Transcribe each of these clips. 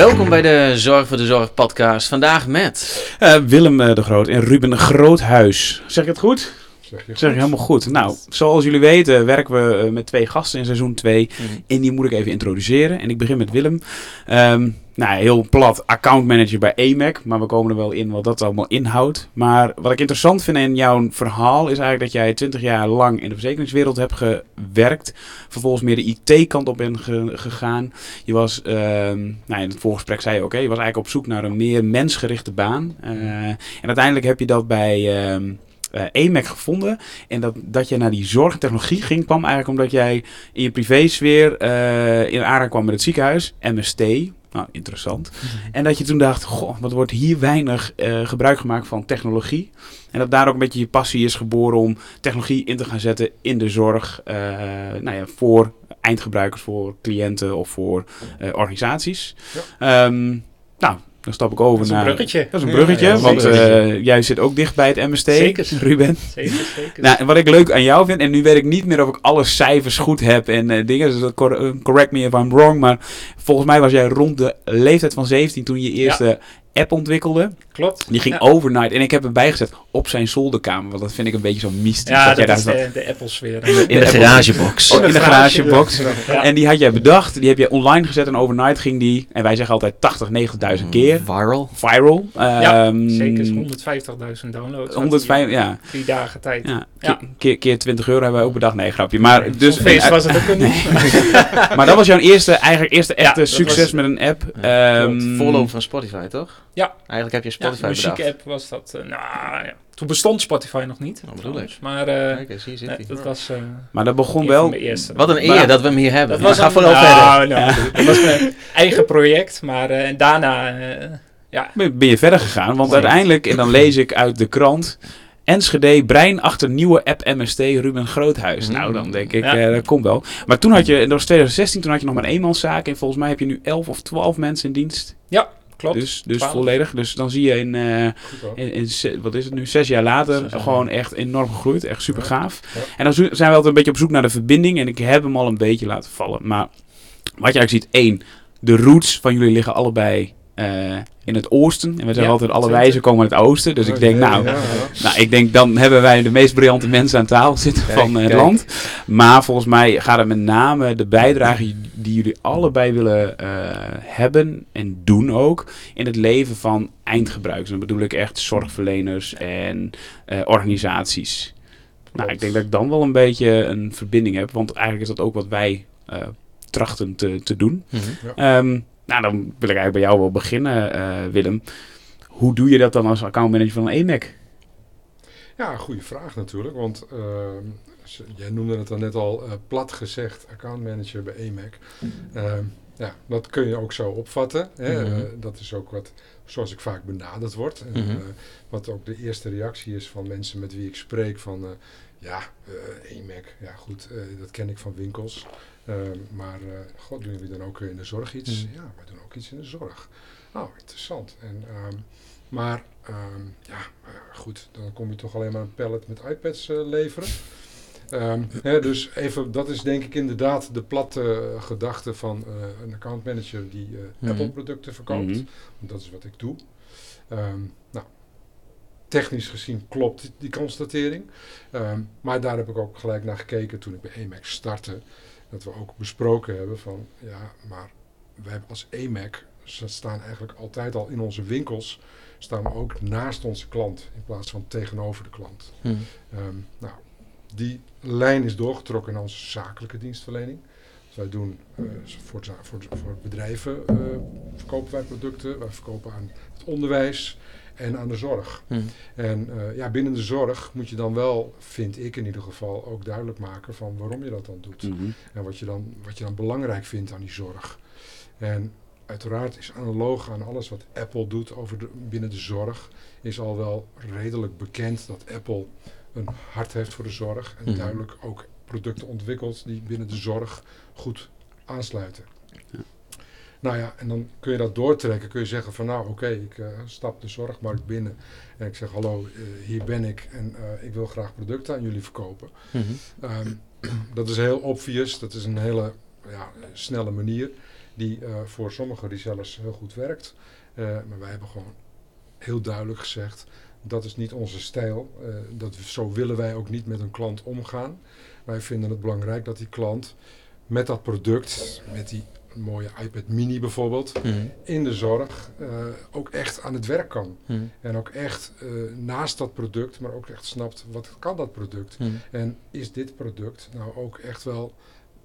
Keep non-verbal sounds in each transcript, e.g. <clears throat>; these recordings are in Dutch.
Welkom bij de Zorg voor de Zorg podcast. Vandaag met... Uh, Willem uh, de Groot en Ruben Groothuis. Zeg ik het goed? Zeg je, Zeg je helemaal goed. Nou, zoals jullie weten werken we uh, met twee gasten in seizoen 2. Mm. En die moet ik even introduceren. En ik begin met Willem. Um, nou, heel plat accountmanager bij AMAC. Maar we komen er wel in wat dat allemaal inhoudt. Maar wat ik interessant vind in jouw verhaal is eigenlijk dat jij 20 jaar lang in de verzekeringswereld hebt gewerkt. Vervolgens meer de IT-kant op bent ge gegaan. Je was, uh, nou, in het voorgesprek zei je ook, okay, je was eigenlijk op zoek naar een meer mensgerichte baan. Uh, en uiteindelijk heb je dat bij... Uh, uh, EMAC gevonden. En dat, dat je naar die zorgtechnologie ging, kwam eigenlijk omdat jij in je privésfeer uh, in aanraking kwam met het ziekenhuis, MST. Nou, interessant. Mm -hmm. En dat je toen dacht, goh, wat wordt hier weinig uh, gebruik gemaakt van technologie. En dat daar ook een beetje je passie is geboren om technologie in te gaan zetten in de zorg. nou ja, voor eindgebruikers, voor cliënten of voor organisaties. Ja. Um, nou, dan stap ik over dat is naar. Een bruggetje. Dat is een bruggetje, ja, ja, want uh, jij zit ook dicht bij het MST. Zeker. Ruben. Zeker, zeker. Nou, en wat ik leuk aan jou vind, en nu weet ik niet meer of ik alle cijfers goed heb en uh, dingen, dus cor correct me if I'm wrong, maar volgens mij was jij rond de leeftijd van 17 toen je eerste ja. app ontwikkelde. Klopt. Die ging ja. overnight. En ik heb erbij gezet op zijn zolderkamer. Want dat vind ik een beetje zo mystisch. Ja, dat, dat is de, de Apple-sfeer. In de, de garagebox. Oh, in de garagebox. Ja. En die had jij bedacht. Die heb je online gezet. En overnight ging die, en wij zeggen altijd 80, 90.000 keer. Viral. Viral. Ja, um, zeker. 150.000 downloads. 105, ja. Drie dagen tijd. Ja. ja. Keer, keer 20 euro hebben we ook bedacht. Nee, grapje. Maar nee, dus, feest was het ook <laughs> niet. <laughs> maar dat was jouw eerste, eigenlijk eerste echte ja, succes was, met een app. Ja, um, van Spotify, toch? Ja. Eigenlijk heb je Spotify ja, muziek app was dat. Uh, nou ja. Toen bestond Spotify nog niet. Dat bedoel ik. Maar uh, Kijk eens, hier zit nee, dat was. Uh, maar dat begon wel. Wat een eer maar, dat we hem hier hebben. Dat was ga vooral nou, verder. Nou, ja. Dat was mijn eigen project, maar uh, en daarna. ja. Ben je verder gegaan? Want uiteindelijk, en dan lees ik uit de krant. Enschede, brein achter nieuwe app MST, Ruben Groothuis. Mm. Nou, dan denk ik, ja. uh, dat komt wel. Maar toen had je, dat was 2016, toen had je nog maar een eenmanszaak. En volgens mij heb je nu 11 of 12 mensen in dienst. Ja, klopt. Dus, dus volledig. Dus dan zie je in, uh, in, in, wat is het nu, zes jaar later, zes jaar. gewoon echt enorm gegroeid. Echt super gaaf. Ja. Ja. En dan zijn we altijd een beetje op zoek naar de verbinding. En ik heb hem al een beetje laten vallen. Maar wat je eigenlijk ziet, één, de roots van jullie liggen allebei uh, in het oosten. En we zeggen ja, altijd, alle wijzen komen uit het oosten. Dus ik denk, nou, ja, ja. nou, ik denk, dan hebben wij de meest briljante mensen aan tafel zitten kijk, van uh, het land. Maar volgens mij gaat het met name de bijdrage die jullie allebei willen uh, hebben en doen ook in het leven van eindgebruikers. Dan bedoel ik echt zorgverleners en uh, organisaties. Klopt. Nou, ik denk dat ik dan wel een beetje een verbinding heb, want eigenlijk is dat ook wat wij trachten te, te doen. Mm -hmm. um, nou, dan wil ik eigenlijk bij jou wel beginnen, uh, Willem. Hoe doe je dat dan als accountmanager van een EMAC? Ja, goede vraag natuurlijk. Want uh, jij noemde het dan net al uh, plat gezegd, accountmanager bij EMAC. Uh, ja, dat kun je ook zo opvatten. Hè? Mm -hmm. dat is ook wat, zoals ik vaak benaderd word. En, mm -hmm. wat ook de eerste reactie is van mensen met wie ik spreek van... ja, EMAC, ja goed, dat ken ik van winkels. Uh, maar uh, god, doen jullie dan ook in de zorg iets? Mm. Ja, wij doen ook iets in de zorg. Nou, interessant. En, um, maar um, ja, uh, goed, dan kom je toch alleen maar een pallet met iPads uh, leveren. Um, hè, dus even, dat is denk ik inderdaad de platte gedachte van een accountmanager die mm. Apple-producten verkoopt. -hmm. Dat is wat ik doe. nou, technisch gezien klopt die, die constatering. maar daar heb ik ook gelijk naar gekeken toen ik bij EMAC startte dat we ook besproken hebben van ja, maar wij als EMAC, ze staan eigenlijk altijd al in onze winkels, staan we ook naast onze klant in plaats van tegenover de klant. Hmm. Um, nou, die lijn is doorgetrokken in onze zakelijke dienstverlening. Dus wij doen uh, voor, voor, voor bedrijven uh, verkopen wij producten, wij verkopen aan het onderwijs en aan de zorg. Hmm. En uh, ja, binnen de zorg moet je dan wel, vind ik in ieder geval, ook duidelijk maken van waarom je dat dan doet. Mm -hmm. En wat je, dan, wat je dan belangrijk vindt aan die zorg. En uiteraard is analoog aan alles wat Apple doet over de, binnen de zorg, is al wel redelijk bekend dat Apple een hart heeft voor de zorg. En Mhm. duidelijk ook producten ontwikkelt die binnen de zorg goed aansluiten. Nou ja, en dan kun je dat doortrekken. Kun je zeggen van nou oké, ik eh, stap de zorgmarkt binnen. En ik zeg hallo, eh, hier ben ik en eh, ik wil graag producten aan jullie verkopen. Mhm. Ehm, <clears throat> dat is heel obvious. Dat is een hele ja, snelle manier. die voor sommige resellers heel goed werkt. Maar wij hebben gewoon heel duidelijk gezegd, dat is niet onze stijl. Dat, zo willen wij ook niet met een klant omgaan. Wij vinden het belangrijk dat die klant met dat product, met die mooie iPad mini bijvoorbeeld, Mhm. in de zorg eh, ook echt aan het werk kan. Mhm. En ook echt eh, naast dat product, maar ook echt snapt wat kan dat product. Mhm. En is dit product nou ook echt wel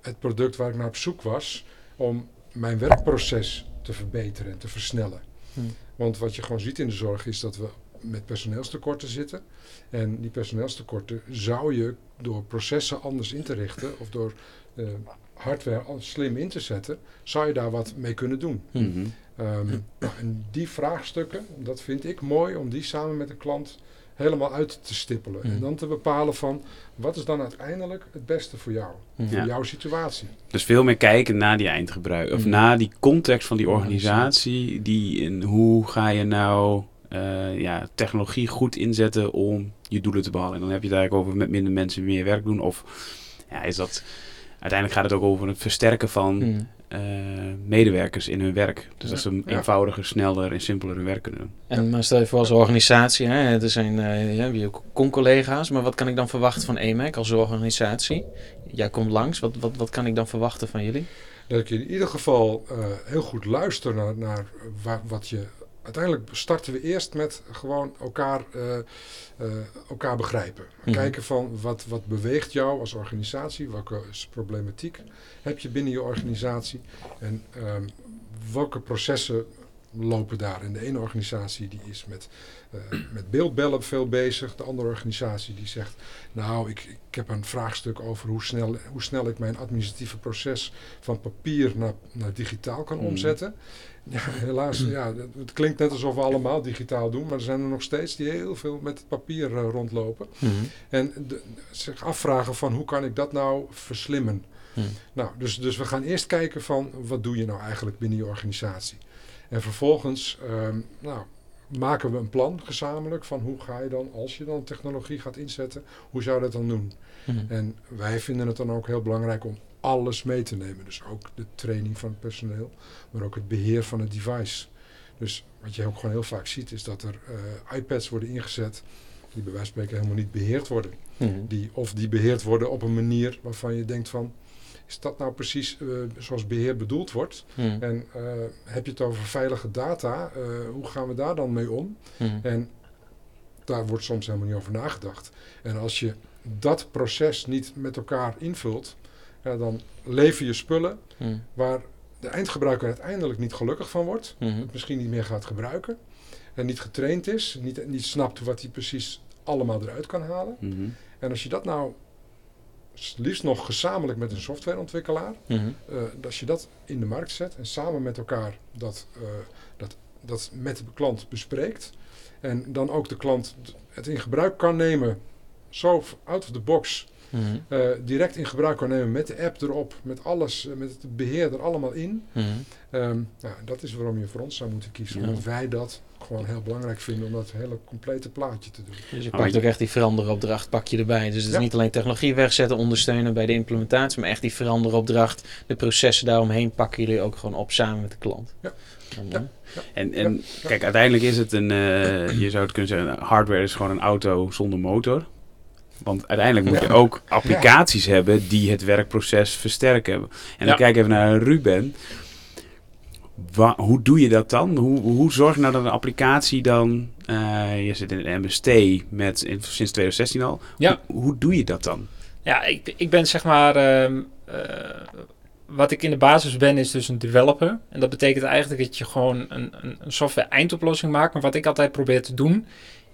het product waar ik naar op zoek was om mijn werkproces te verbeteren en te versnellen. Hmm. Want wat je gewoon ziet in de zorg is dat we met personeelstekorten zitten. En die personeelstekorten zou je door processen anders in te richten of door eh, hardware al- slim in te zetten, zou je daar wat mee kunnen doen. Mhm. Ehm, nou, en die vraagstukken, dat vind ik mooi om die samen met de klant helemaal uit te stippelen. Mhm. En dan te bepalen van wat is dan uiteindelijk het beste voor jou, Mhm. voor Ja. jouw situatie. Dus veel meer kijken naar die eindgebruik. Of Mhm. naar die context van die organisatie. Die, en hoe ga je nou eh, ja, technologie goed inzetten om je doelen te behalen. En dan heb je het eigenlijk over met minder mensen meer werk doen. Of ja, is dat... Uiteindelijk gaat het ook over het versterken van Mhm. eh, medewerkers in hun werk. Dus dat ze eenvoudiger, sneller en simpeler hun werk kunnen doen. En maar stel je voor als organisatie, hè, er zijn eh, ja, je con-collega's, maar wat kan ik dan verwachten van EMAC als organisatie? Jij komt langs, wat, wat, wat kan ik dan verwachten van jullie? Dat ik in ieder geval eh, heel goed luister naar, naar wa- wat je. Uiteindelijk starten we eerst met gewoon elkaar, eh, eh, elkaar begrijpen. Mhm. Kijken van wat, wat beweegt jou als organisatie, welke problematiek heb je binnen je organisatie en ehm, welke processen lopen daar. En de ene organisatie die is met, eh, met beeldbellen veel bezig, de andere organisatie die zegt nou, ik, ik heb een vraagstuk over hoe snel, hoe snel ik mijn administratieve proces van papier naar, naar digitaal kan Mhm. omzetten. Ja, helaas, ja, het- klinkt net alsof we allemaal digitaal doen, maar er zijn er nog steeds die heel veel met het papier eh, rondlopen. Mhm. En de- zich afvragen van hoe kan ik dat nou verslimmen. Mhm. Nou, dus, dus we gaan eerst kijken van wat doe je nou eigenlijk binnen je organisatie. En vervolgens ehm, nou, maken we een plan gezamenlijk van hoe ga je dan, als je dan technologie gaat inzetten, hoe zou je dat dan doen? Mhm. En wij vinden het dan ook heel belangrijk om alles mee te nemen. Dus ook de training van het personeel, maar ook het beheer van het device. Dus wat je ook gewoon heel vaak ziet is dat er eh, iPads worden ingezet die bij wijze van spreken helemaal niet beheerd worden. Mhm. Die, of die beheerd worden op een manier waarvan je denkt van, is dat nou precies eh, zoals beheer bedoeld wordt? Mhm. En eh, heb je het over veilige data, hoe gaan we daar dan mee om? Mhm. En daar wordt soms helemaal niet over nagedacht. En als je dat proces niet met elkaar invult, ja, dan lever je spullen Mhm. waar de eindgebruiker uiteindelijk niet gelukkig van wordt, Mhm. het misschien niet meer gaat gebruiken en niet getraind is, niet, niet snapt wat hij precies allemaal eruit kan halen. Mhm. En als je dat nou liefst nog gezamenlijk met een softwareontwikkelaar, eh, als je dat in de markt zet en samen met elkaar dat, eh, dat, dat met de klant bespreekt en dan ook de klant het in gebruik kan nemen, zo out of the box, Mhm. eh, direct in gebruik kan nemen met de app erop, met alles, eh, met het beheer er allemaal in. Nou, dat is waarom je voor ons zou moeten kiezen, Ja. omdat wij dat gewoon heel belangrijk vinden om dat hele complete plaatje te doen. Dus je Maar pakt ook echt die veranderopdracht, pak je erbij. Dus het is Ja. niet alleen technologie wegzetten, ondersteunen bij de implementatie, maar echt die veranderopdracht, de processen daaromheen pakken jullie ook gewoon op samen met de klant. Ja. Ja, mooi. Ja. En, en Ja. kijk, uiteindelijk is het een, eh, je zou het kunnen zeggen, hardware is gewoon een auto zonder motor. Want uiteindelijk moet je ook applicaties hebben die het werkproces versterken. En dan kijk even naar Ruben. Wa- hoe doe je dat dan? Hoe, hoe zorg je nou dat een applicatie dan... eh, je zit in een MST met, in- sinds 2016 al. Ja. Hoe, hoe doe je dat dan? Ja, ik, ik ben zeg maar. ehm, eh, wat ik in de basis ben, is dus een developer. En dat betekent eigenlijk dat je gewoon een, een, een software eindoplossing maakt. Maar wat ik altijd probeer te doen,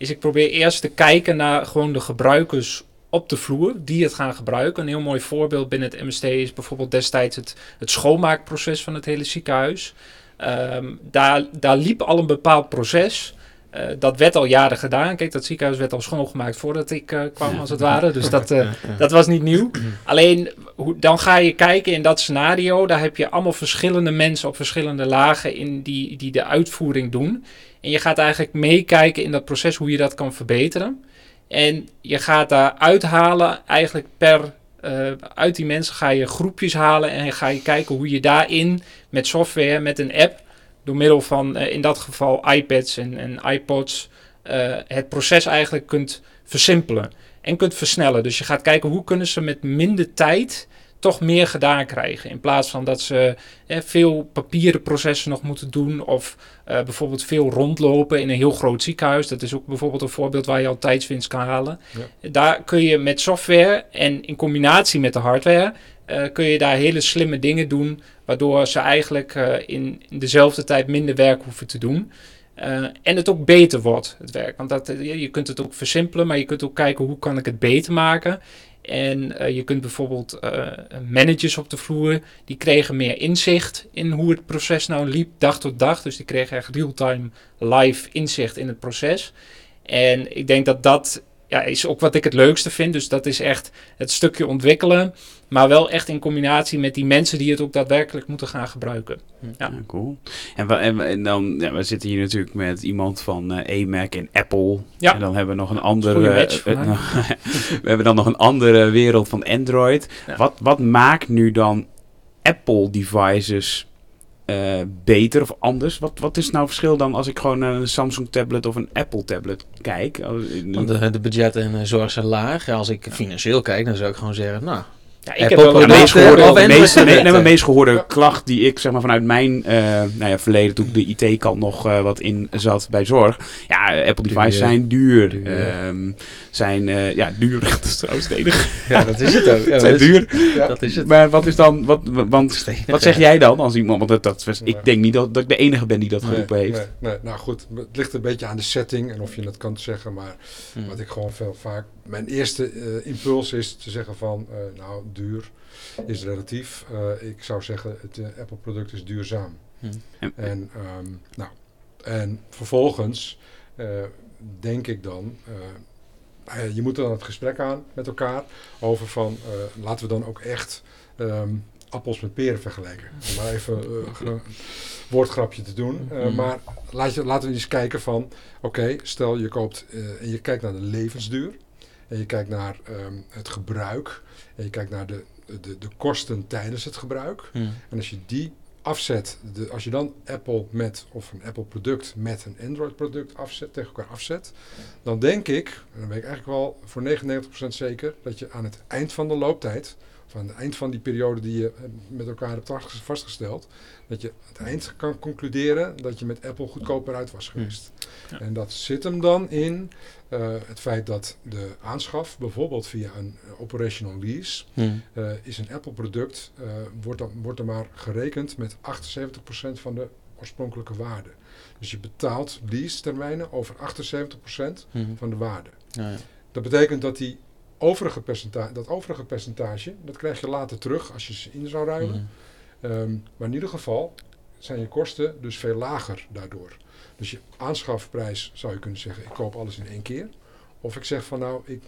is ik probeer eerst te kijken naar gewoon de gebruikers op de vloer die het gaan gebruiken. Een heel mooi voorbeeld binnen het MST is bijvoorbeeld destijds het, het schoonmaakproces van het hele ziekenhuis. Ehm, daar, daar liep al een bepaald proces. Eh, dat werd al jaren gedaan. Kijk, dat ziekenhuis werd al schoongemaakt voordat ik eh, kwam, als het ware. Dus dat, eh, Ja, ja. dat was niet nieuw. Alleen, hoe, dan ga je kijken in dat scenario. Daar heb je allemaal verschillende mensen op verschillende lagen in die, die de uitvoering doen. En je gaat eigenlijk meekijken in dat proces hoe je dat kan verbeteren. En je gaat daar uithalen eigenlijk per uit die mensen ga je groepjes halen en ga je kijken hoe je daarin met software, met een app, door middel van eh, in dat geval iPads en, en iPods, eh, het proces eigenlijk kunt versimpelen en kunt versnellen. Dus je gaat kijken hoe kunnen ze met minder tijd toch meer gedaan krijgen. In plaats van dat ze veel papieren processen nog moeten doen. Of uh, bijvoorbeeld veel rondlopen in een heel groot ziekenhuis. Dat is ook bijvoorbeeld een voorbeeld waar je al tijdswinst kan halen. Ja. Daar kun je met software en in combinatie met de hardware... Uh, kun je daar hele slimme dingen doen... waardoor ze eigenlijk uh, in, dezelfde tijd minder werk hoeven te doen... Uh, en het ook beter wordt, het werk. Want dat, je kunt het ook versimpelen, maar je kunt ook kijken hoe kan ik het beter maken. En je kunt bijvoorbeeld managers op de vloer, die kregen meer inzicht in hoe het proces nou liep, dag tot dag. Dus die kregen echt real-time live inzicht in het proces. En ik denk dat dat ja, is ook wat ik het leukste vind. Dus dat is echt het stukje ontwikkelen. Maar wel echt in combinatie met die mensen die het ook daadwerkelijk moeten gaan gebruiken. Ja, ja cool. En, we, en, en, dan, ja, we zitten hier natuurlijk met iemand van uh, AMAC en Apple. Ja. En dan hebben we nog een andere. Uh, <laughs> we hebben dan nog een andere wereld van Android. Ja. Wat, wat maakt nu dan Apple devices uh, beter of anders? Wat, wat is nou het verschil dan als ik gewoon naar een Samsung tablet of een Apple tablet kijk? Want de, de budgetten en zorg zijn laag. Als ik financieel kijk, dan zou ik gewoon zeggen, nou, ja, ik heb wel de meest gehoorde, meest, nee, meest gehoorde ja. klacht die ik zeg maar vanuit mijn uh, nou ja, verleden, toen ik de IT-kant nog uh, wat in zat bij zorg. Ja, Apple devices zijn duur. duur. Um, zijn uh, ja, duur. <laughs> dat is trouwens het enige. Ja, dat is het ook. Ja, <laughs> zijn dat duur. Is, ja. Dat is het. Maar wat is dan, wat, want, wat zeg jij dan als iemand, want dat, dat was, ik denk niet dat, dat ik de enige ben die dat nee, geroepen heeft. Nee, nee, nou goed, het ligt een beetje aan de setting en of je het kan zeggen, maar hmm. wat ik gewoon veel vaak, mijn eerste uh, impuls is te zeggen van, uh, nou, duur is relatief. Uh, ik zou zeggen, het uh, Apple-product is duurzaam. Hm. En, um, nou, en vervolgens uh, denk ik dan, je moet dan het gesprek aan met elkaar over van, laten we dan ook echt um, appels met peren vergelijken. Om maar even <laughs> een woordgrapje te doen. Hm. maar laat je, laten we eens kijken van, oké, okay, stel je koopt en je kijkt naar de levensduur. En je kijkt naar um, het gebruik. En je kijkt naar de, de, de kosten tijdens het gebruik. Hm. En als je die afzet, de, als je dan Apple met, of een Apple product met een Android product afzet, tegen elkaar afzet, dan denk ik, en dan ben ik eigenlijk wel voor 99% zeker, dat je aan het eind van de looptijd, of aan het eind van die periode die je met elkaar hebt vastgesteld, dat je aan het eind kan concluderen dat je met Apple goedkoper uit was geweest. Ja. En dat zit hem dan in uh, het feit dat de aanschaf, bijvoorbeeld via een operational lease, Hmm. uh, is een Apple product, wordt, dan, wordt er maar gerekend met 78% van de oorspronkelijke waarde. Dus je betaalt lease termijnen over 78% Hmm. van de waarde. Ja, ja. Dat betekent dat die overige percentage, dat overige percentage, dat krijg je later terug als je ze in zou ruilen. Hmm. Um, maar in ieder geval zijn je kosten dus veel lager daardoor. Dus je aanschafprijs zou je kunnen zeggen, ik koop alles in één keer. Of ik zeg van nou, ik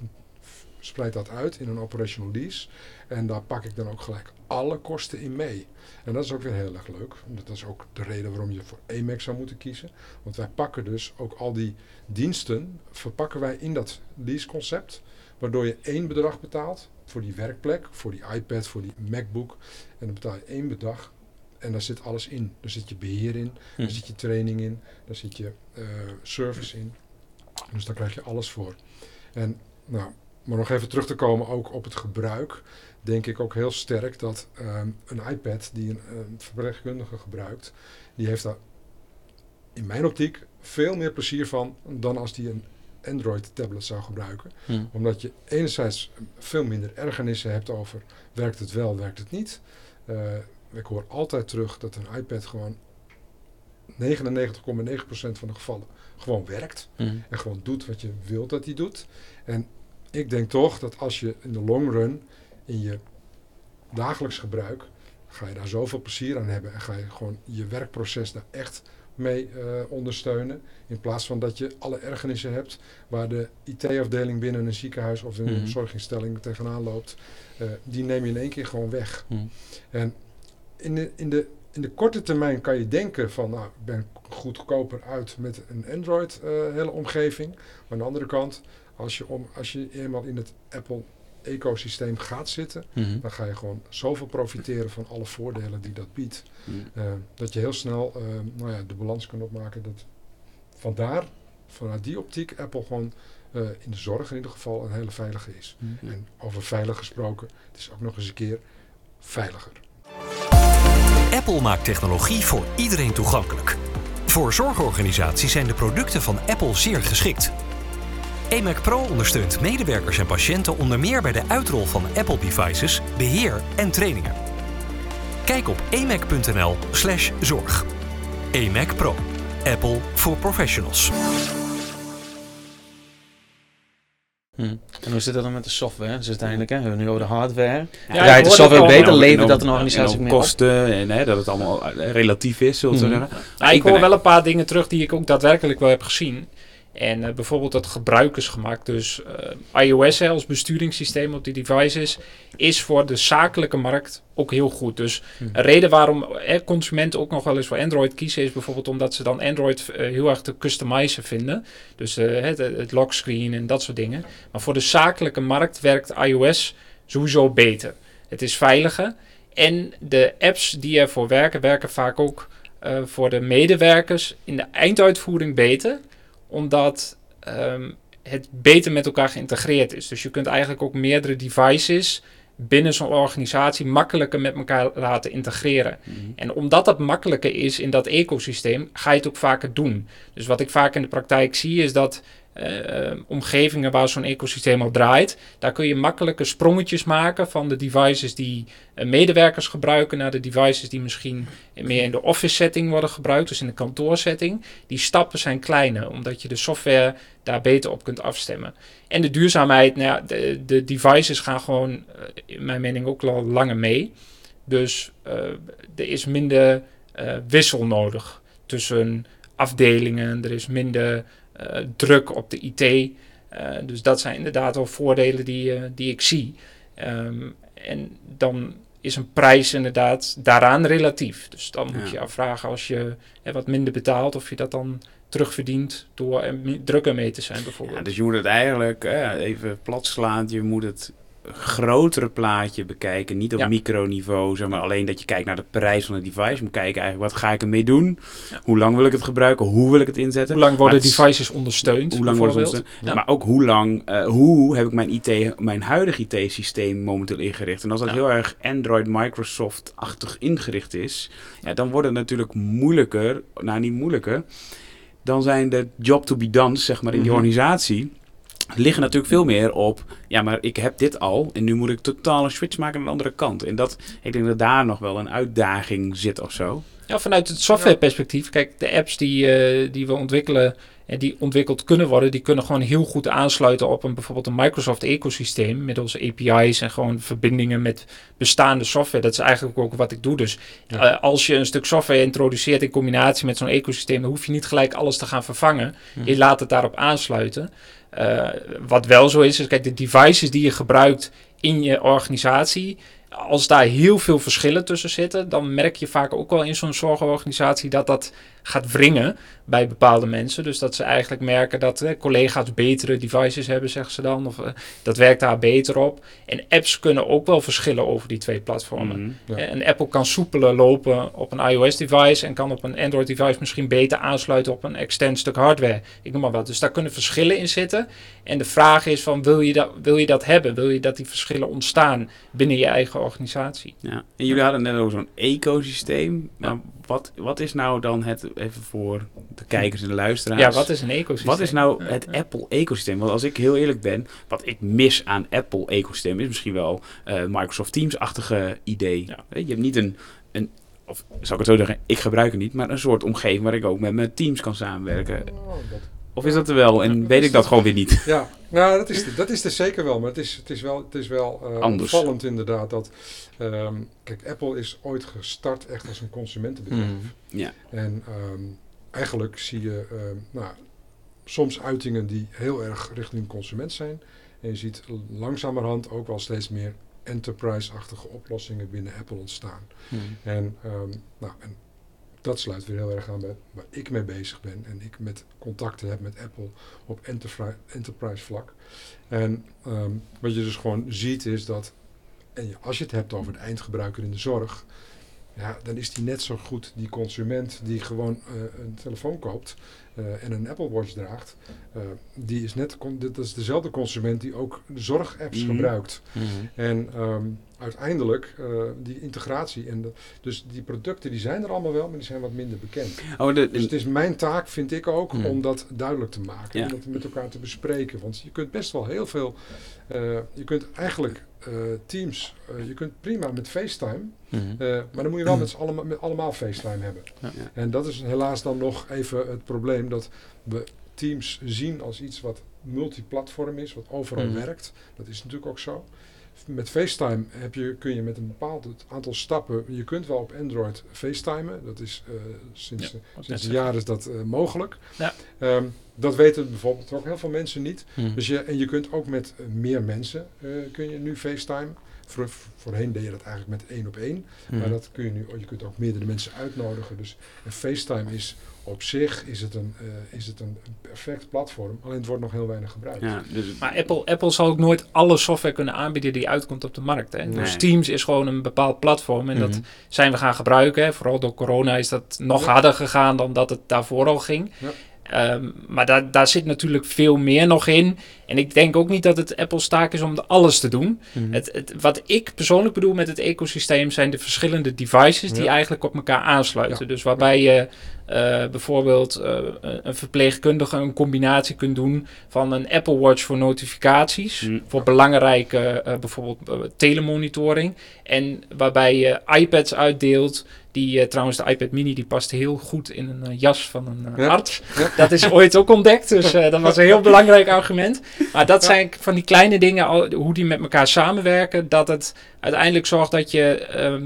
spreid dat uit in een operational lease. En daar pak ik dan ook gelijk alle kosten in mee. En dat is ook weer heel erg leuk. Dat is ook de reden waarom je voor Amex zou moeten kiezen. Want wij pakken dus ook al die diensten, verpakken wij in dat lease concept. Waardoor je één bedrag betaalt voor die werkplek, voor die iPad, voor die MacBook. En dan betaal je één bedrag en daar zit alles in. Daar zit je beheer in, daar zit je training in, daar zit je uh, service in. Dus daar krijg je alles voor. En nou, maar nog even terug te komen ook op het gebruik, denk ik ook heel sterk dat um, een iPad die een, een verpleegkundige gebruikt, die heeft daar in mijn optiek veel meer plezier van dan als die een Android tablet zou gebruiken. Hm. Omdat je enerzijds veel minder ergernissen hebt over werkt het wel, werkt het niet. Uh, ik hoor altijd terug dat een iPad gewoon 99,9% van de gevallen gewoon werkt. Mm. En gewoon doet wat je wilt dat hij doet. En ik denk toch dat als je in de long run in je dagelijks gebruik, ga je daar zoveel plezier aan hebben. En ga je gewoon je werkproces daar echt mee uh, ondersteunen. In plaats van dat je alle ergernissen hebt waar de IT-afdeling binnen een ziekenhuis of in een Mm. zorginstelling tegenaan loopt. Uh, die neem je in één keer gewoon weg. Mm. En in de, in, de, in de korte termijn kan je denken van nou, ik ben goedkoper uit met een Android uh, hele omgeving. Maar aan de andere kant, als je, om, als je eenmaal in het Apple ecosysteem gaat zitten, Mhm. dan ga je gewoon zoveel profiteren van alle voordelen die dat biedt. Mm. Eh, dat je heel snel eh, nou ja, de balans kunt opmaken. Dat vandaar, vanuit die optiek, Apple gewoon eh, in de zorg in ieder geval een hele veilige is. Mm. En over veilig gesproken, het is ook nog eens een keer veiliger. Apple maakt technologie voor iedereen toegankelijk. Voor zorgorganisaties zijn de producten van Apple zeer geschikt. eMac Pro ondersteunt medewerkers en patiënten onder meer bij de uitrol van Apple devices, beheer en trainingen. Kijk op emac.nl/slash zorg. eMac Pro. Apple voor professionals. Hm. En hoe zit dat dan met de software? Dus uiteindelijk, hè, we hebben nu over de hardware. Ja, Draait ik de software beter? Levert dat een en organisatie meer op? kosten en hè, dat het allemaal eh, relatief is, zullen we Mhm. zeggen. Nou, ik Ik ben hoor echt- wel een paar dingen terug die ik ook daadwerkelijk wel heb gezien. En eh, bijvoorbeeld het gebruikersgemak. Dus eh, iOS als besturingssysteem op die devices is voor de zakelijke markt ook heel goed. Dus Hm. een reden waarom eh, consumenten ook nog wel eens voor Android kiezen is bijvoorbeeld omdat ze dan Android eh, heel erg te customizen vinden. Dus het, het lockscreen en dat soort dingen. Maar voor de zakelijke markt werkt iOS sowieso beter. Het is veiliger. En de apps die ervoor werken, werken vaak ook voor de medewerkers in de einduitvoering beter, omdat ehm, het beter met elkaar geïntegreerd is. Dus je kunt eigenlijk ook meerdere devices binnen zo'n organisatie makkelijker met elkaar laten integreren. Mhm. En omdat dat makkelijker is in dat ecosysteem, ga je het ook vaker doen. Dus wat ik vaak in de praktijk zie, is dat omgevingen waar zo'n ecosysteem al draait, daar kun je makkelijke sprongetjes maken van de devices die eh, medewerkers gebruiken naar de devices die misschien meer in de office setting worden gebruikt, dus in de kantoorsetting. Die stappen zijn kleiner, omdat je de software daar beter op kunt afstemmen. En de duurzaamheid, nou ja, de, de devices gaan gewoon, eh, in mijn mening, ook al langer mee. Dus eh, er is minder eh, wissel nodig tussen afdelingen. Er is minder eh, druk op de IT. Eh, dus dat zijn inderdaad wel voordelen die, eh, die ik zie. Ehm, en dan is een prijs inderdaad daaraan relatief. Dus dan moet Ja. je afvragen als je eh, wat minder betaalt, of je dat dan terugverdient door er drukker mee te zijn bijvoorbeeld. Ja, dus je moet het eigenlijk eh, even plat slaan. Je moet het grotere plaatje bekijken. Niet op Ja. microniveau, zeg maar. Alleen dat je kijkt naar de prijs van het device. Moet kijken eigenlijk, wat ga ik ermee doen? Ja. Hoe lang wil ik het gebruiken? Hoe wil ik het inzetten? Hoe lang worden het devices ondersteund? Hoe lang? Ja. Maar ook hoe lang, eh, hoe heb ik mijn IT, mijn huidige IT-systeem momenteel ingericht? En als dat heel erg Android, Microsoft-achtig ingericht is, ja, dan wordt het natuurlijk moeilijker, nou niet moeilijker, dan zijn de job to be done, zeg maar, in die Mhm. organisatie, liggen natuurlijk veel meer op, ja, maar ik heb dit al en nu moet ik totaal een switch maken naar de andere kant. En dat, ik denk dat daar nog wel een uitdaging zit of zo. Ja, vanuit het softwareperspectief. Kijk, de apps die, eh, die we ontwikkelen en die ontwikkeld kunnen worden, die kunnen gewoon heel goed aansluiten op een bijvoorbeeld een Microsoft ecosysteem middels API's en gewoon verbindingen met bestaande software. Dat is eigenlijk ook wat ik doe. Dus Ja. eh, als je een stuk software introduceert in combinatie met zo'n ecosysteem, dan hoef je niet gelijk alles te gaan vervangen. Mhm. Je laat het daarop aansluiten. Eh, wat wel zo is, is kijk, de devices die je gebruikt in je organisatie, als daar heel veel verschillen tussen zitten, dan merk je vaak ook wel in zo'n zorgorganisatie dat dat gaat wringen bij bepaalde mensen. Dus dat ze eigenlijk merken dat eh, collega's betere devices hebben, zeggen ze dan. Of eh, dat werkt daar beter op. En apps kunnen ook wel verschillen over die twee platformen. Mhm. Ja. Eh, Een Apple kan soepeler lopen op een iOS-device en kan op een Android-device misschien beter aansluiten op een extern stuk hardware. Ik noem maar wat. Dus daar kunnen verschillen in zitten. En de vraag is van, wil je dat, wil je dat hebben? Wil je dat die verschillen ontstaan binnen je eigen organisatie? Ja. En jullie hadden net over zo'n ecosysteem. Maar wat, wat is nou dan het, even voor de kijkers en de luisteraars. Ja, wat is een ecosysteem? Wat is nou Ja, het ja. Apple-ecosysteem? Want als ik heel eerlijk ben, wat ik mis aan Apple-ecosysteem is misschien wel eh, Microsoft Teams-achtige idee. Ja. Hè, Je hebt niet een, een, of zal ik het zo zeggen, ik gebruik het niet, maar een soort omgeving waar ik ook met mijn teams kan samenwerken. Oh, dat- Of is dat er wel en weet ik dat gewoon weer niet? <laughs> Ja, nou, dat is, dat is er zeker wel. Maar het is, het is wel, het is wel eh, Anders. opvallend inderdaad. Dat, ehm, kijk, Apple is ooit gestart echt als een consumentenbedrijf. Mhm. Ja. En ehm, eigenlijk zie je ehm, nou, soms uitingen die heel erg richting consument zijn. En je ziet langzamerhand ook wel steeds meer enterprise-achtige oplossingen binnen Apple ontstaan. Mhm. En, nou, en dat sluit weer heel erg aan bij waar ik mee bezig ben. En ik met contacten heb met Apple op enterprise, enterprise vlak. En ehm, wat je dus gewoon ziet is dat, en als je het hebt over de eindgebruiker in de zorg, ja, dan is die net zo goed die consument die gewoon eh, een telefoon koopt en een Apple Watch draagt. eh, die is net, dat is dezelfde consument die ook zorgapps Mhm. gebruikt. Mhm. En ehm, uiteindelijk, eh, die integratie en de, dus die producten die zijn er allemaal wel, maar die zijn wat minder bekend. Oh, de, Dus het is mijn taak, vind ik ook, Hmm. om dat duidelijk te maken. Ja. Om dat met elkaar te bespreken. Want je kunt best wel heel veel, eh, je kunt eigenlijk eh, Teams, eh, je kunt prima met FaceTime, Mhm. eh, maar dan moet je wel met z'n allemaal, met allemaal FaceTime hebben. Ja. En dat is helaas dan nog even het probleem dat we Teams zien als iets wat multiplatform is, wat overal Mhm. werkt. Dat is natuurlijk ook zo. Met FaceTime heb je, kun je met een bepaald aantal stappen, je kunt wel op Android FaceTimen. Dat is eh, sinds, Ja, sinds zeggen. jaar is dat eh, mogelijk. Ja. Ehm, dat weten bijvoorbeeld ook heel veel mensen niet. Mhm. Dus je, en je kunt ook met eh, meer mensen eh, kun je nu FaceTime. Voor, voorheen deed je dat eigenlijk met één op één. Mhm. Maar dat kun je nu, je kunt ook meerdere mensen uitnodigen. Dus een FaceTime is op zich is het een, eh, is het een, perfect platform. Alleen het wordt nog heel weinig gebruikt. ja, dus, Maar Apple, Apple zal ook nooit alle software kunnen aanbieden die uitkomt op de markt. Hè. Nee. Dus Teams is gewoon een bepaald platform en dat Mhm. zijn we gaan gebruiken. Hè. Vooral door corona is dat nog Ja. harder gegaan dan dat het daarvoor al ging. Ja. Ehm, maar daar, daar zit natuurlijk veel meer nog in. En ik denk ook niet dat het Apple's taak is om alles te doen. Mhm. Het, het, wat ik persoonlijk bedoel met het ecosysteem zijn de verschillende devices die eigenlijk op elkaar aansluiten. Ja. Dus waarbij je eh, bijvoorbeeld eh, een verpleegkundige een combinatie kunt doen van een Apple Watch voor notificaties, Mm. voor belangrijke eh, bijvoorbeeld telemonitoring. En waarbij je iPads uitdeelt. Die eh, trouwens, de iPad mini die past heel goed in een eh, jas van een eh, Ja. arts. Ja. Dat is ooit ook ontdekt, dus dat was een heel <laughs> belangrijk argument. Maar dat zijn van die kleine dingen, al- hoe die met elkaar samenwerken, dat het uiteindelijk zorgt dat je ehm, eh,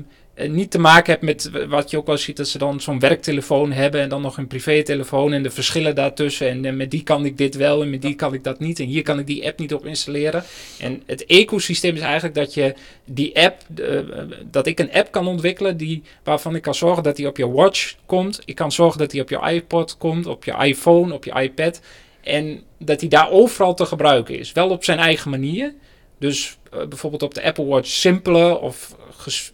niet te maken hebt met wat je ook wel ziet, dat ze dan zo'n werktelefoon hebben en dan nog een privételefoon en de verschillen daartussen. En eh, met die kan ik dit wel en met die kan ik dat niet. En hier kan ik die app niet op installeren. En het ecosysteem is eigenlijk dat je die app, eh, eh, dat ik een app kan ontwikkelen die, waarvan ik kan zorgen dat die op je watch komt. Ik kan zorgen dat die op je iPod komt, op je iPhone, op je iPad. En dat die daar overal te gebruiken is. Wel op zijn eigen manier. Dus eh, bijvoorbeeld op de Apple Watch simpeler of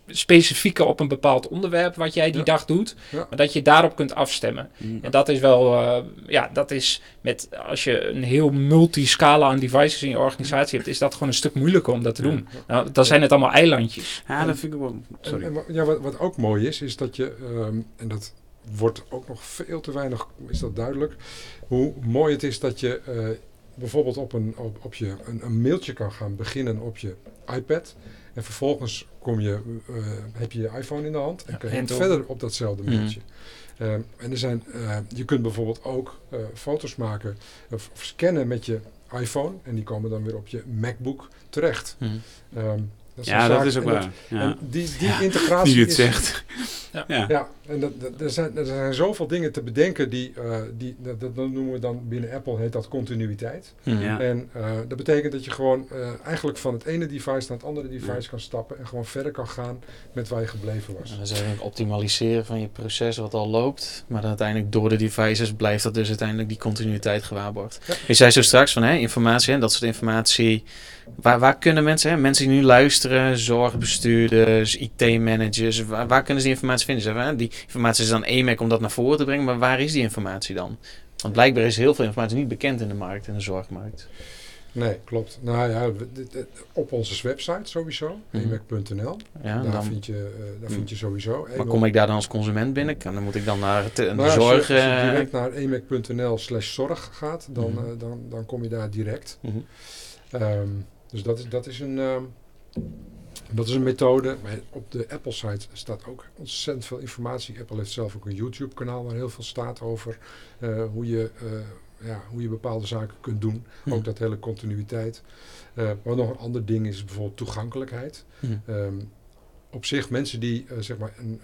specifieker op een bepaald onderwerp wat jij die Ja. dag doet. Ja. Maar dat je daarop kunt afstemmen. mm. En dat is wel, eh, ja, dat is met, als je een heel multiscala aan devices in je organisatie hebt, is dat gewoon een stuk moeilijker om dat te doen. Nou, dan zijn het allemaal eilandjes. ja, dat vind ik wel... Sorry. en ja, wat, wat ook mooi is, is dat je, ehm, en dat wordt ook nog veel te weinig, is dat duidelijk, hoe mooi het is dat je eh, bijvoorbeeld op, een, op, op je, een, een mailtje kan gaan beginnen op je iPad. En vervolgens kom je, eh, heb je je iPhone in de hand en Ja, kan je verder op datzelfde Mhm. mailtje. Ehm, en er zijn, eh, je kunt bijvoorbeeld ook eh, foto's maken of, of scannen met je iPhone. En die komen dan weer op je MacBook terecht. Mhm. Ehm, dat Ja, is ook en waar. Ja. en die, die Ja, integratie Nu je het is, zegt. Ja. En dat, dat- er, zijn, er zijn zoveel dingen te bedenken die, eh, die dat, dat noemen we dan binnen Apple heet dat continuïteit. Ja. En eh, dat betekent dat je gewoon eh, eigenlijk van het ene device naar het andere device kan stappen en gewoon verder kan gaan met waar je gebleven was. Dat is eigenlijk optimaliseren van je proces wat al loopt. Maar dan uiteindelijk door de devices blijft dat dus uiteindelijk die continuïteit gewaarborgd. Ja. Je zei zo straks van hè, informatie en dat soort informatie. Waar, waar kunnen mensen, hè, mensen die nu luisteren, zorgbestuurders, IT-managers, waar, waar kunnen ze die informatie vinden? Zeg maar, hè, die informatie is dan EMAC om dat naar voren te brengen, maar waar is die informatie dan? Want blijkbaar is heel veel informatie niet bekend in de markt, in de zorgmarkt. Nee, klopt. Nou ja, op onze website sowieso, Mhm. emac.nl. Ja, daar dan, vind je, eh, daar Mhm. vind je sowieso. maar kom ik daar dan als consument binnen? Kan- Dan moet ik dan naar het, een Nou, als je- zorg... Als je, eh, direct naar emac.nl slash zorg gaat, dan, Mhm. eh, dan, dan kom je daar direct. Ehm, dus dat is, dat is een... ehm, dat is een methode. Op de Apple site staat ook ontzettend veel informatie. Apple heeft zelf ook een YouTube kanaal waar heel veel staat over eh, hoe, je, eh, ja, hoe je bepaalde zaken kunt doen. Mhm. Ook dat hele continuïteit. Eh wat nog een ander ding is bijvoorbeeld toegankelijkheid. Mhm. Ehm, op zich mensen die zeg maar een,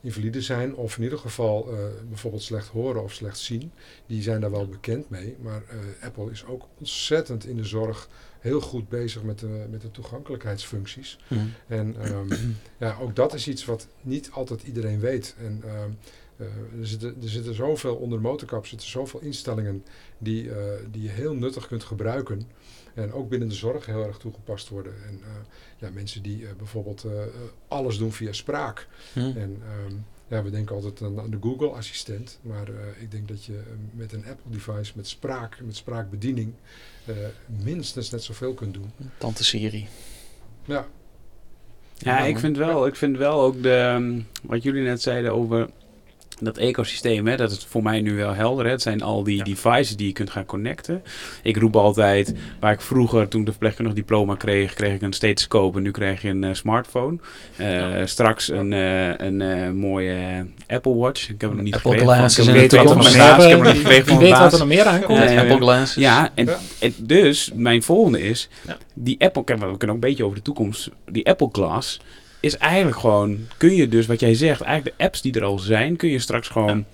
invalide zijn of in ieder geval bijvoorbeeld slecht horen of slecht zien, die zijn daar wel bekend mee. Maar Apple is ook ontzettend in de zorg heel goed bezig met de, met de toegankelijkheidsfuncties. Mhm. En ehm, <clears throat> ja, ook dat is iets wat niet altijd iedereen weet. En ehm, eh, er, zitten, er zitten zoveel onder de motorkap, zitten zoveel instellingen die, eh, die je heel nuttig kunt gebruiken. En ook binnen de zorg heel erg toegepast worden. En eh, ja, mensen die bijvoorbeeld alles doen via spraak. Mhm. En ehm, ja, we denken altijd aan, aan de Google-assistent. Maar eh, ik denk dat je eh, met een Apple-device, met spraak, met spraakbediening, eh, minstens net zoveel kunt doen. Tante Siri. Ja, Ja, ik vind wel, ik vind wel ook de, ehm, wat jullie net zeiden over dat ecosysteem, hè, dat is voor mij nu wel helder. Hè. Het zijn al die devices die je kunt gaan connecten. Ik roep altijd, waar ik vroeger, toen ik de verpleegkundig diploma kreeg, kreeg ik een stethoscoop en nu krijg je een eh, smartphone. Eh, Straks een, eh, een mooie Apple Watch. Ik heb hem nog niet Apple gekregen. Glasses ik heb hem niet gekregen van weet wat er nog meer aankomt. Apple Glass. Ja, en, Ja. en dus mijn volgende is, Ja. die Apple, we kunnen ook een beetje over de toekomst, die Apple Glass is eigenlijk gewoon, kun je dus wat jij zegt, eigenlijk de apps die er al zijn, kun je straks gewoon,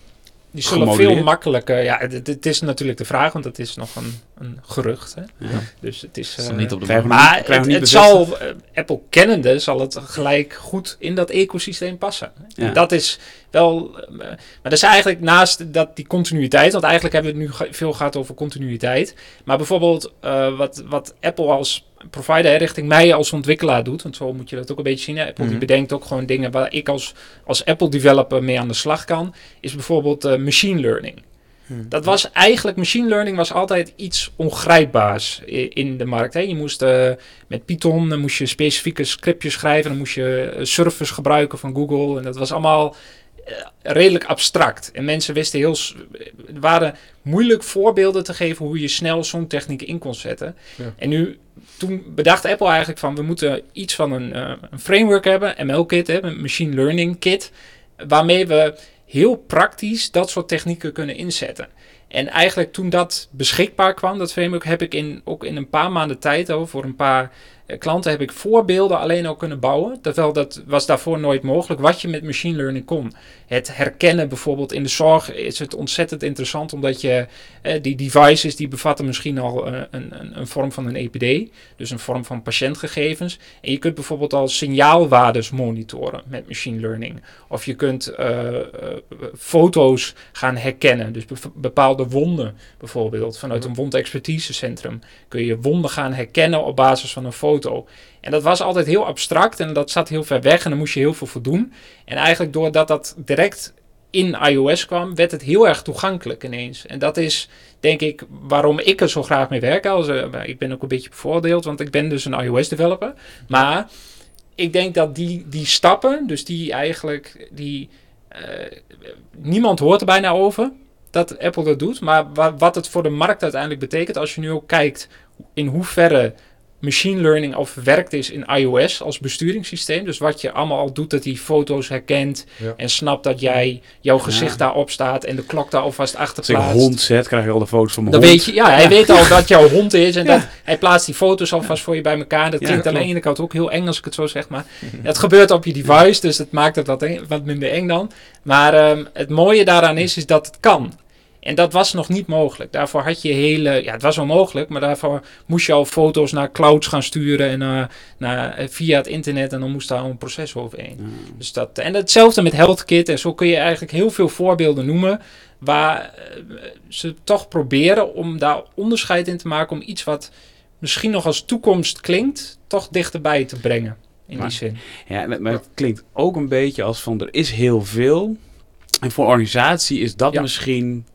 Die zullen veel makkelijker. Ja, het, het is natuurlijk de vraag, want het is nog een, een gerucht. Hè? Ja. Dus het is. Is eh, niet op de krijgen maar niet- krijgen het, het niet zal, eh, Apple kennende, zal het gelijk goed in dat ecosysteem passen. Ja. En Dat is wel, eh, maar dat is eigenlijk naast dat die continuïteit, want eigenlijk hebben we het nu ge- veel gehad over continuïteit. Maar bijvoorbeeld eh, wat, wat Apple als provider richting mij als ontwikkelaar doet, want zo moet je dat ook een beetje zien. Hè. Apple Mhm. die bedenkt ook gewoon dingen waar ik als, als Apple developer mee aan de slag kan, is bijvoorbeeld eh, machine learning. Mhm. Dat was eigenlijk, machine learning was altijd iets ongrijpbaars in de markt. Hè. Je moest eh, met Python, dan moest je specifieke scriptjes schrijven, dan moest je eh, servers gebruiken van Google. En dat was allemaal redelijk abstract. En mensen wisten heel, waren moeilijk voorbeelden te geven hoe je snel zo'n techniek in kon zetten. Ja. En nu, toen bedacht Apple eigenlijk van, we moeten iets van een, eh, een framework hebben, ML-kit, een machine learning kit, waarmee we heel praktisch dat soort technieken kunnen inzetten. En eigenlijk toen dat beschikbaar kwam, dat framework, heb ik in, ook in een paar maanden tijd, oh, voor een paar klanten, heb ik voorbeelden alleen al kunnen bouwen. Terwijl dat was daarvoor nooit mogelijk, wat je met machine learning kon. Het herkennen bijvoorbeeld in de zorg is het ontzettend interessant, omdat je eh, die devices die bevatten misschien al eh, een, een, een vorm van een EPD, dus een vorm van patiëntgegevens. En je kunt bijvoorbeeld al signaalwaardes monitoren met machine learning. Of je kunt eh, eh, foto's gaan herkennen. Dus bepaalde wonden bijvoorbeeld. Vanuit een wondexpertisecentrum kun je wonden gaan herkennen op basis van een foto. En dat was altijd heel abstract en dat zat heel ver weg en daar moest je heel veel voor doen. En eigenlijk doordat dat direct in iOS kwam, werd het heel erg toegankelijk ineens. En dat is denk ik waarom ik er zo graag mee werk. Als, eh, ik ben ook een beetje bevoordeeld, want ik ben dus een iOS-developer. Maar ik denk dat die, die stappen, dus die eigenlijk, die, eh, niemand hoort er bijna over dat Apple dat doet. Maar wa- wat het voor de markt uiteindelijk betekent, als je nu ook kijkt in hoeverre machine learning al verwerkt is in iOS als besturingssysteem. Dus wat je allemaal al doet, dat hij foto's herkent Ja. en snapt dat jij, jouw gezicht daarop staat en de klok daar alvast achter als ik plaatst. hond zet, krijg je al de foto's van mijn Dan hond. weet je, ja, hij weet al dat jouw hond is en dat hij plaatst die foto's alvast voor je bij elkaar. Dat klinkt aan de ene kant ook heel eng als ik het zo zeg, maar het gebeurt op je device, dus dat maakt het wat, wat minder eng dan. Maar ehm, het mooie daaraan is, is dat het kan. En dat was nog niet mogelijk. Daarvoor had je hele, ja, het was wel mogelijk, maar daarvoor moest je al foto's naar clouds gaan sturen en eh, naar, eh, via het internet en dan moest daar al een proces overheen. Ja. Dus dat, en hetzelfde met HealthKit. En zo kun je eigenlijk heel veel voorbeelden noemen. Waar eh, ze toch proberen om daar onderscheid in te maken. Om iets wat misschien nog als toekomst klinkt, toch dichterbij te brengen. In Maar- die zin. Ja, maar maar het klinkt ook een beetje als van er is heel veel. En voor organisatie is dat Ja. misschien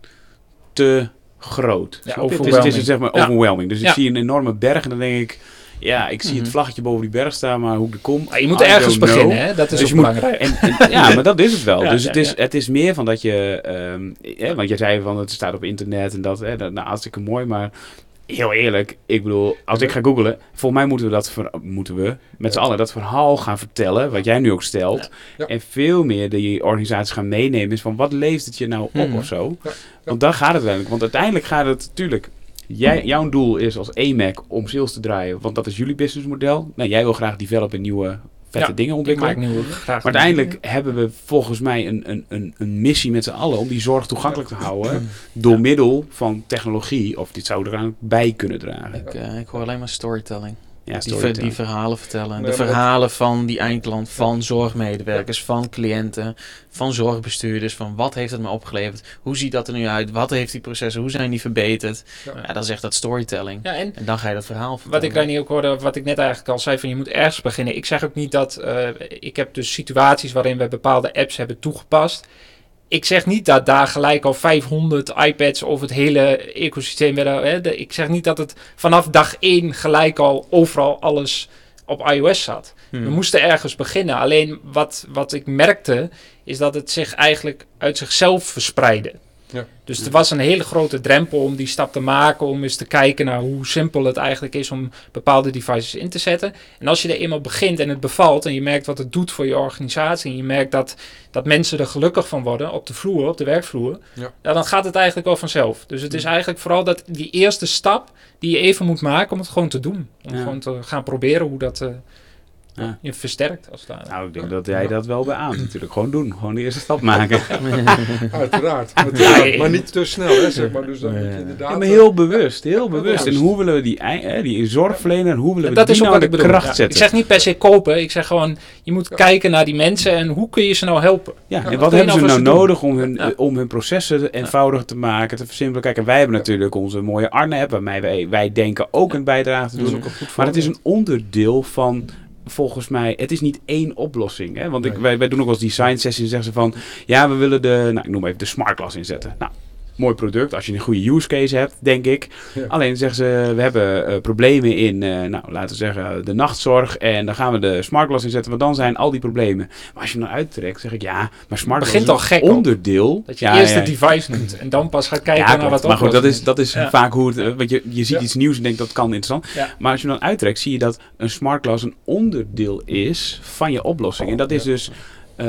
te groot. Ja? Het is, het is overwhelming. zeg maar overwhelming. Dus ik zie een enorme berg en dan denk ik... Ja, ik zie Mhm. het vlaggetje boven die berg staan, maar hoe ik er kom... Maar je moet I ergens beginnen, hè? dat is Dus belangrijk. En, en- ja, <laughs> maar dat is het wel. Ja, dus ja, het, is, ja. het is meer van dat je... ehm, want jij zei van het staat op internet en dat... Hè, dat nou, hartstikke mooi, maar... Heel eerlijk, ik bedoel, als ik ga googlen, volgens mij moeten we dat ver- moeten we met z'n allen dat verhaal gaan vertellen, wat jij nu ook stelt. Ja. En veel meer die organisaties gaan meenemen is van wat leeft het je nou op Mhm. of zo. Want daar gaat het uiteindelijk. Want uiteindelijk gaat het natuurlijk. Jij, jouw doel is als EMAC om sales te draaien, want dat is jullie businessmodel. Nou, jij wil graag developen nieuwe vette Ja, dingen Ik ontwikkelen. maak graag. Maar uiteindelijk hebben we volgens mij een, een, een, een missie met z'n allen om die zorg toegankelijk te houden. Door middel van technologie. Of dit zou er aan bij kunnen dragen. Ik, eh, ik hoor alleen maar storytelling. Ja, die, ver- die verhalen vertellen. Nee, de dat- verhalen van die eindklant, van zorgmedewerkers, van cliënten, van zorgbestuurders. Van wat heeft het me opgeleverd? Hoe ziet dat er nu uit? Wat heeft die processen? Hoe zijn die verbeterd? Ja. Ja, dat is echt dat storytelling. Ja, en En dan ga je dat verhaal vertellen. Wat ik daar niet ook hoorde, wat ik net eigenlijk al zei, van je moet ergens beginnen. Ik zeg ook niet dat, eh, ik heb dus situaties waarin we bepaalde apps hebben toegepast. Ik zeg niet dat daar gelijk al 500 iPads of het hele ecosysteem werden. Ik zeg niet dat het vanaf dag 1 gelijk al overal alles op iOS zat. Hmm. We moesten ergens beginnen. Alleen wat, wat ik merkte, is dat het zich eigenlijk uit zichzelf verspreidde. Ja. Dus er was een hele grote drempel om die stap te maken, om eens te kijken naar hoe simpel het eigenlijk is om bepaalde devices in te zetten. En als je er eenmaal begint en het bevalt en je merkt wat het doet voor je organisatie en je merkt dat, dat mensen er gelukkig van worden op de vloer, op de werkvloer, Ja. ja, dan gaat het eigenlijk wel vanzelf. Dus het is eigenlijk vooral dat die eerste stap die je even moet maken om het gewoon te doen. Om gewoon te gaan proberen hoe dat eh, Ja. je versterkt als het ware. Nou, ik denk dat jij dat wel beaamt natuurlijk. Gewoon doen. Gewoon de eerste stap maken. <laughs> Uiteraard. uiteraard. maar niet te snel, hè, zeg maar. Dus dan moet je inderdaad... Ja, maar heel bewust. Heel bewust. En hoe willen we die, hè, die zorgverlener, hoe willen we dat die is ook nou wat de ik bedoel. kracht Ja. Ik zetten? zeg niet per se kopen. Ik zeg gewoon, je moet Ja. kijken naar die mensen en hoe kun je ze nou helpen. Ja, Ja, en wat hebben ze nou nou ze doen? nodig om hun, Ja. eh, om hun processen eenvoudiger te maken, te versimpelen? Kijk, en wij hebben natuurlijk onze mooie Arne-app, waarmee wij, wij denken ook een bijdrage te Dat is doen. ook een goed Maar het is een onderdeel van, volgens mij, het is niet één oplossing. Hè? Want ik, wij, wij doen ook wel eens design sessies en zeggen ze van, ja, we willen de, nou, ik noem even de smart glass inzetten. Nou, mooi product, als je een goede use case hebt, denk ik. Ja. Alleen zeggen ze, we hebben eh, problemen in, eh, nou, laten we zeggen, de nachtzorg. En dan gaan we de smart glass inzetten, want dan zijn al die problemen. Maar als je hem nou uittrekt, zeg ik, ja, maar smart glass begint is al gek op. onderdeel. Dat je Ja, eerst ja. het device noemt en dan pas gaat kijken naar wat maar goed, dat is, dat is vaak hoe het... eh, Want je, je ziet iets nieuws en denkt dat kan interessant. Maar als je hem dan uittrekt, zie je dat een smart glass een onderdeel is van je oplossing. En dat is dus eh,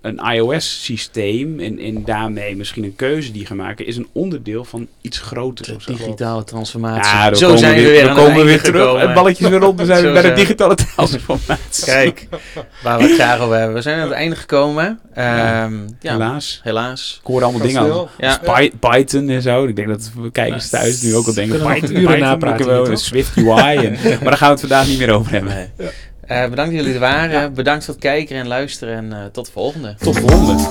een iOS-systeem en, en daarmee misschien een keuze die je gaat maken, is een onderdeel van iets groters. De of zo. digitale transformatie. Ja, Zo komen zijn we weer, dan komen we weer einde terug. gekomen. Het balletje is weer rond. We zijn <laughs> weer bij de zijn we. digitale transformatie. Kijk, waar we het graag over hebben. We zijn aan het einde gekomen. Ehm, ja, helaas. Helaas. Ik hoor allemaal dingen aan. snel. Ja. Py- Python en zo. Ik denk dat we kijkers thuis nu ook al denken. We Python, uren Python, napraten we? Swift UI. En, <laughs> maar daar gaan we het vandaag niet meer over hebben. Nee. Eh, bedankt dat jullie er waren. Bedankt voor het kijken en luisteren. En eh, tot de volgende. Tot de volgende.